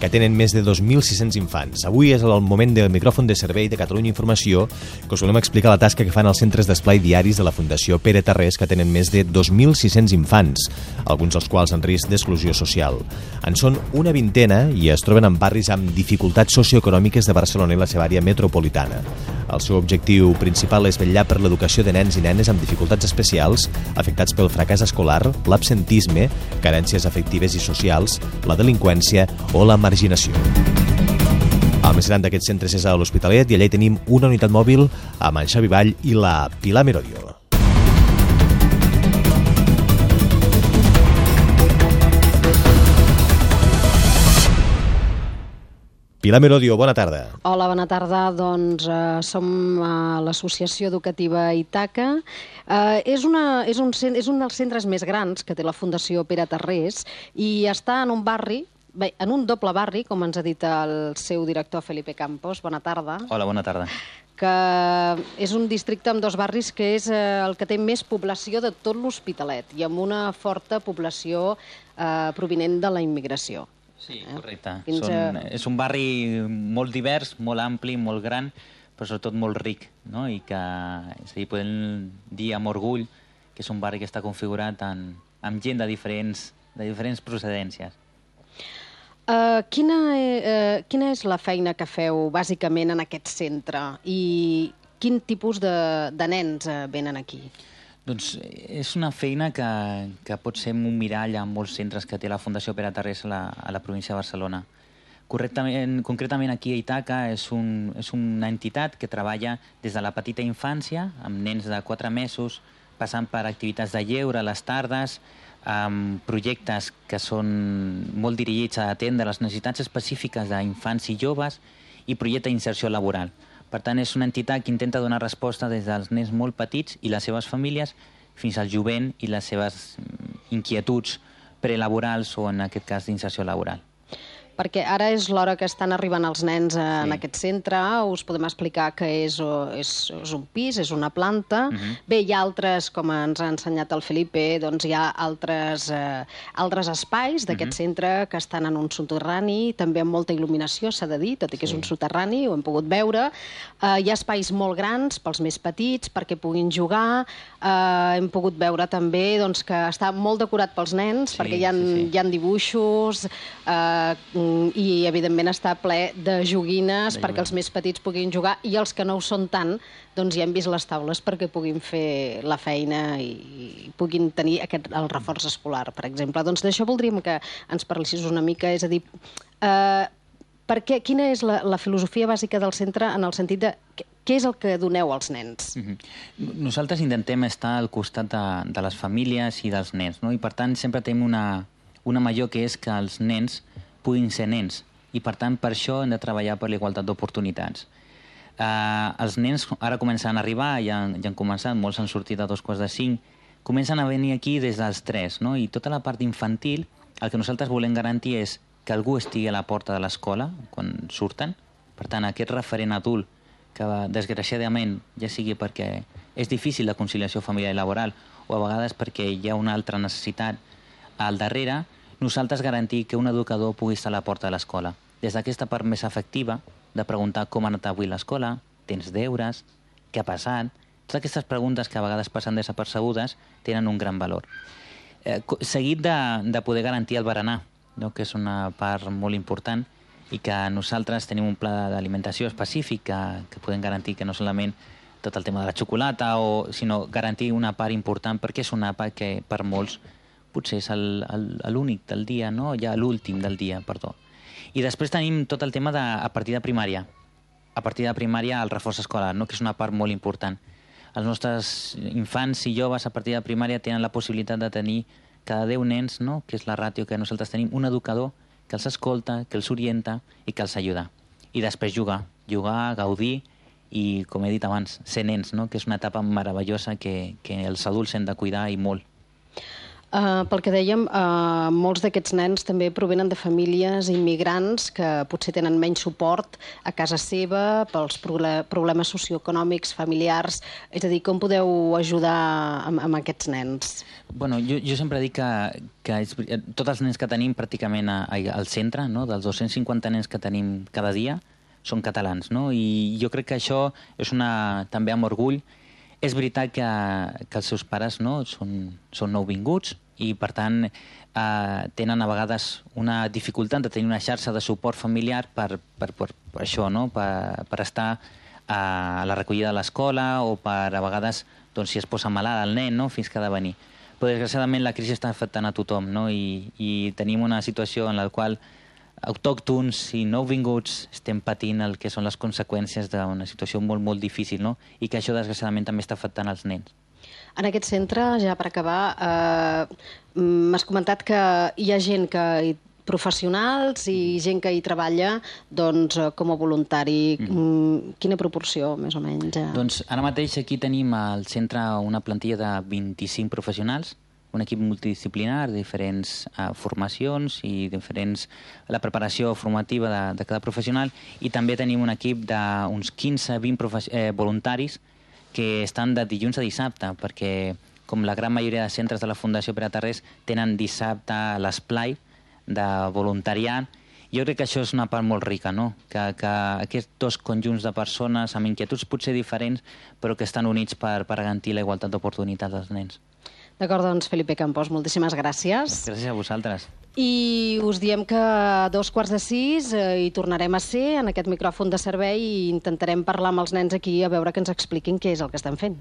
que tenen més de 2.600 infants. Avui és el moment del micròfon de servei de Catalunya Informació que us volem explicar la tasca que fan els centres d'esplai diaris de la Fundació Pere Tarrés que tenen més de 2.600 infants, alguns dels quals en risc d'exclusió social. En són una vintena i es troben en barris amb dificultats socioeconòmiques de Barcelona i la seva àrea metropolitana. El seu objectiu principal és vetllar per l'educació de nens i nenes amb dificultats especials afectats pel fracàs escolar, l'absentisme, carències afectives i socials, la delinqüència o la marginació. El més gran d'aquests centres és a l'Hospitalet i allà hi tenim una unitat mòbil amb en Xavi Vall i la Pilar Merodio. Pilar Merodio, bona tarda. Hola, bona tarda. Doncs eh, som a l'Associació Educativa Itaca. Eh, és, una, és, un, és un dels centres més grans que té la Fundació Pere Tarrés i està en un barri Bé, en un doble barri, com ens ha dit el seu director Felipe Campos. Bona tarda. Hola, bona tarda. Que és un districte amb dos barris que és eh, el que té més població de tot l'Hospitalet i amb una forta població eh, provinent de la immigració. Sí, correcte. Fins Són, a... És un barri molt divers, molt ampli, molt gran, però sobretot molt ric, no? i que és a dir, podem dir amb orgull que és un barri que està configurat en, amb gent de diferents, de diferents procedències. Uh, quina, uh, quina és la feina que feu bàsicament en aquest centre i quin tipus de, de nens uh, venen aquí? Doncs és una feina que, que pot ser un mirall a molts centres que té la Fundació Pere Tarrés a la, a la província de Barcelona. Correctament, concretament aquí a Itaca és, un, és una entitat que treballa des de la petita infància, amb nens de 4 mesos, passant per activitats de lleure a les tardes, amb projectes que són molt dirigits a atendre les necessitats específiques d'infants i joves i projecte d'inserció laboral. Per tant, és una entitat que intenta donar resposta des dels nens molt petits i les seves famílies fins al jovent i les seves inquietuds prelaborals o, en aquest cas, d'inserció laboral perquè ara és l'hora que estan arribant els nens en sí. aquest centre, us podem explicar que és, és, és un pis, és una planta. Uh mhm. -huh. Bé, hi ha altres, com ens ha ensenyat el Felipe, doncs hi ha altres, eh, altres espais d'aquest uh mhm. -huh. centre que estan en un soterrani, també amb molta il·luminació, s'ha de dir, tot i que sí. és un soterrani, ho hem pogut veure. Eh, hi ha espais molt grans pels més petits, perquè puguin jugar. Eh, hem pogut veure també doncs, que està molt decorat pels nens, sí, perquè hi ha, sí, sí. hi ha dibuixos, eh, i evidentment està ple de joguines de perquè els més petits puguin jugar i els que no ho són tant, doncs ja hem vist les taules perquè puguin fer la feina i, i puguin tenir aquest, el reforç escolar, per exemple. Doncs d'això voldríem que ens parlessis una mica, és a dir, eh, per què, quina és la, la filosofia bàsica del centre en el sentit de què és el que doneu als nens? Mm -hmm. Nosaltres intentem estar al costat de, de les famílies i dels nens, no? i per tant sempre tenim una, una major que és que els nens puguin ser nens i per tant per això hem de treballar per la igualtat d'oportunitats. Uh, els nens ara comencen a arribar, ja, ja han començat, molts han sortit a dos quarts de cinc, comencen a venir aquí des dels tres, no? i tota la part infantil, el que nosaltres volem garantir és que algú estigui a la porta de l'escola quan surten, per tant aquest referent adult que desgraciadament ja sigui perquè és difícil la conciliació familiar i laboral o a vegades perquè hi ha una altra necessitat al darrere, nosaltres garantir que un educador pugui estar a la porta de l'escola. Des d'aquesta part més efectiva, de preguntar com ha anat avui l'escola, tens deures, què ha passat... Totes aquestes preguntes que a vegades passen desapercebudes tenen un gran valor. Eh, seguit de, de poder garantir el berenar, no? que és una part molt important, i que nosaltres tenim un pla d'alimentació específic que, que podem garantir que no solament tot el tema de la xocolata, o, sinó garantir una part important perquè és una part que per molts potser és l'únic del dia, no? ja l'últim del dia, perdó. I després tenim tot el tema de, a partir de primària. A partir de primària el reforç escolar, no? que és una part molt important. Els nostres infants i joves a partir de primària tenen la possibilitat de tenir cada 10 nens, no? que és la ràtio que nosaltres tenim, un educador que els escolta, que els orienta i que els ajuda. I després jugar, jugar, gaudir i, com he dit abans, ser nens, no? que és una etapa meravellosa que, que els adults hem de cuidar i molt. Uh, pel que dèiem, uh, molts d'aquests nens també provenen de famílies immigrants que potser tenen menys suport a casa seva pels problemes socioeconòmics, familiars. És a dir, com podeu ajudar amb, amb aquests nens? Bueno, jo, jo sempre dic que, que és, tots els nens que tenim pràcticament a, a, al centre, no? dels 250 nens que tenim cada dia, són catalans, no? I jo crec que això és una, també amb orgull. És veritat que, que els seus pares no, són, són nouvinguts i, per tant, eh, tenen a vegades una dificultat de tenir una xarxa de suport familiar per, per, per, per això, no? per, per estar a la recollida de l'escola o per, a vegades, doncs, si es posa malalt el nen, no? fins que ha de venir. Però, desgraciadament, la crisi està afectant a tothom no? I, i tenim una situació en la qual autòctons i nouvinguts estem patint el que són les conseqüències d'una situació molt, molt difícil, no? I que això, desgraciadament, també està afectant els nens. En aquest centre, ja per acabar, eh, m'has comentat que hi ha gent que hi professionals i gent que hi treballa doncs, com a voluntari. Mm. Quina proporció, més o menys? Doncs ara mateix aquí tenim al centre una plantilla de 25 professionals, un equip multidisciplinar diferents uh, formacions i diferents la preparació formativa de, de cada professional i també tenim un equip d'uns 15-20 eh, voluntaris que estan de dilluns a dissabte perquè com la gran majoria de centres de la Fundació Pere Tarrés tenen dissabte l'esplai de voluntariat jo crec que això és una part molt rica, no? que, que aquests dos conjunts de persones amb inquietuds potser diferents però que estan units per, per garantir la igualtat d'oportunitats dels nens. D'acord, doncs, Felipe Campos, moltíssimes gràcies. Gràcies a vosaltres. I us diem que a dos quarts de sis eh, hi tornarem a ser en aquest micròfon de servei i intentarem parlar amb els nens aquí a veure que ens expliquin què és el que estan fent.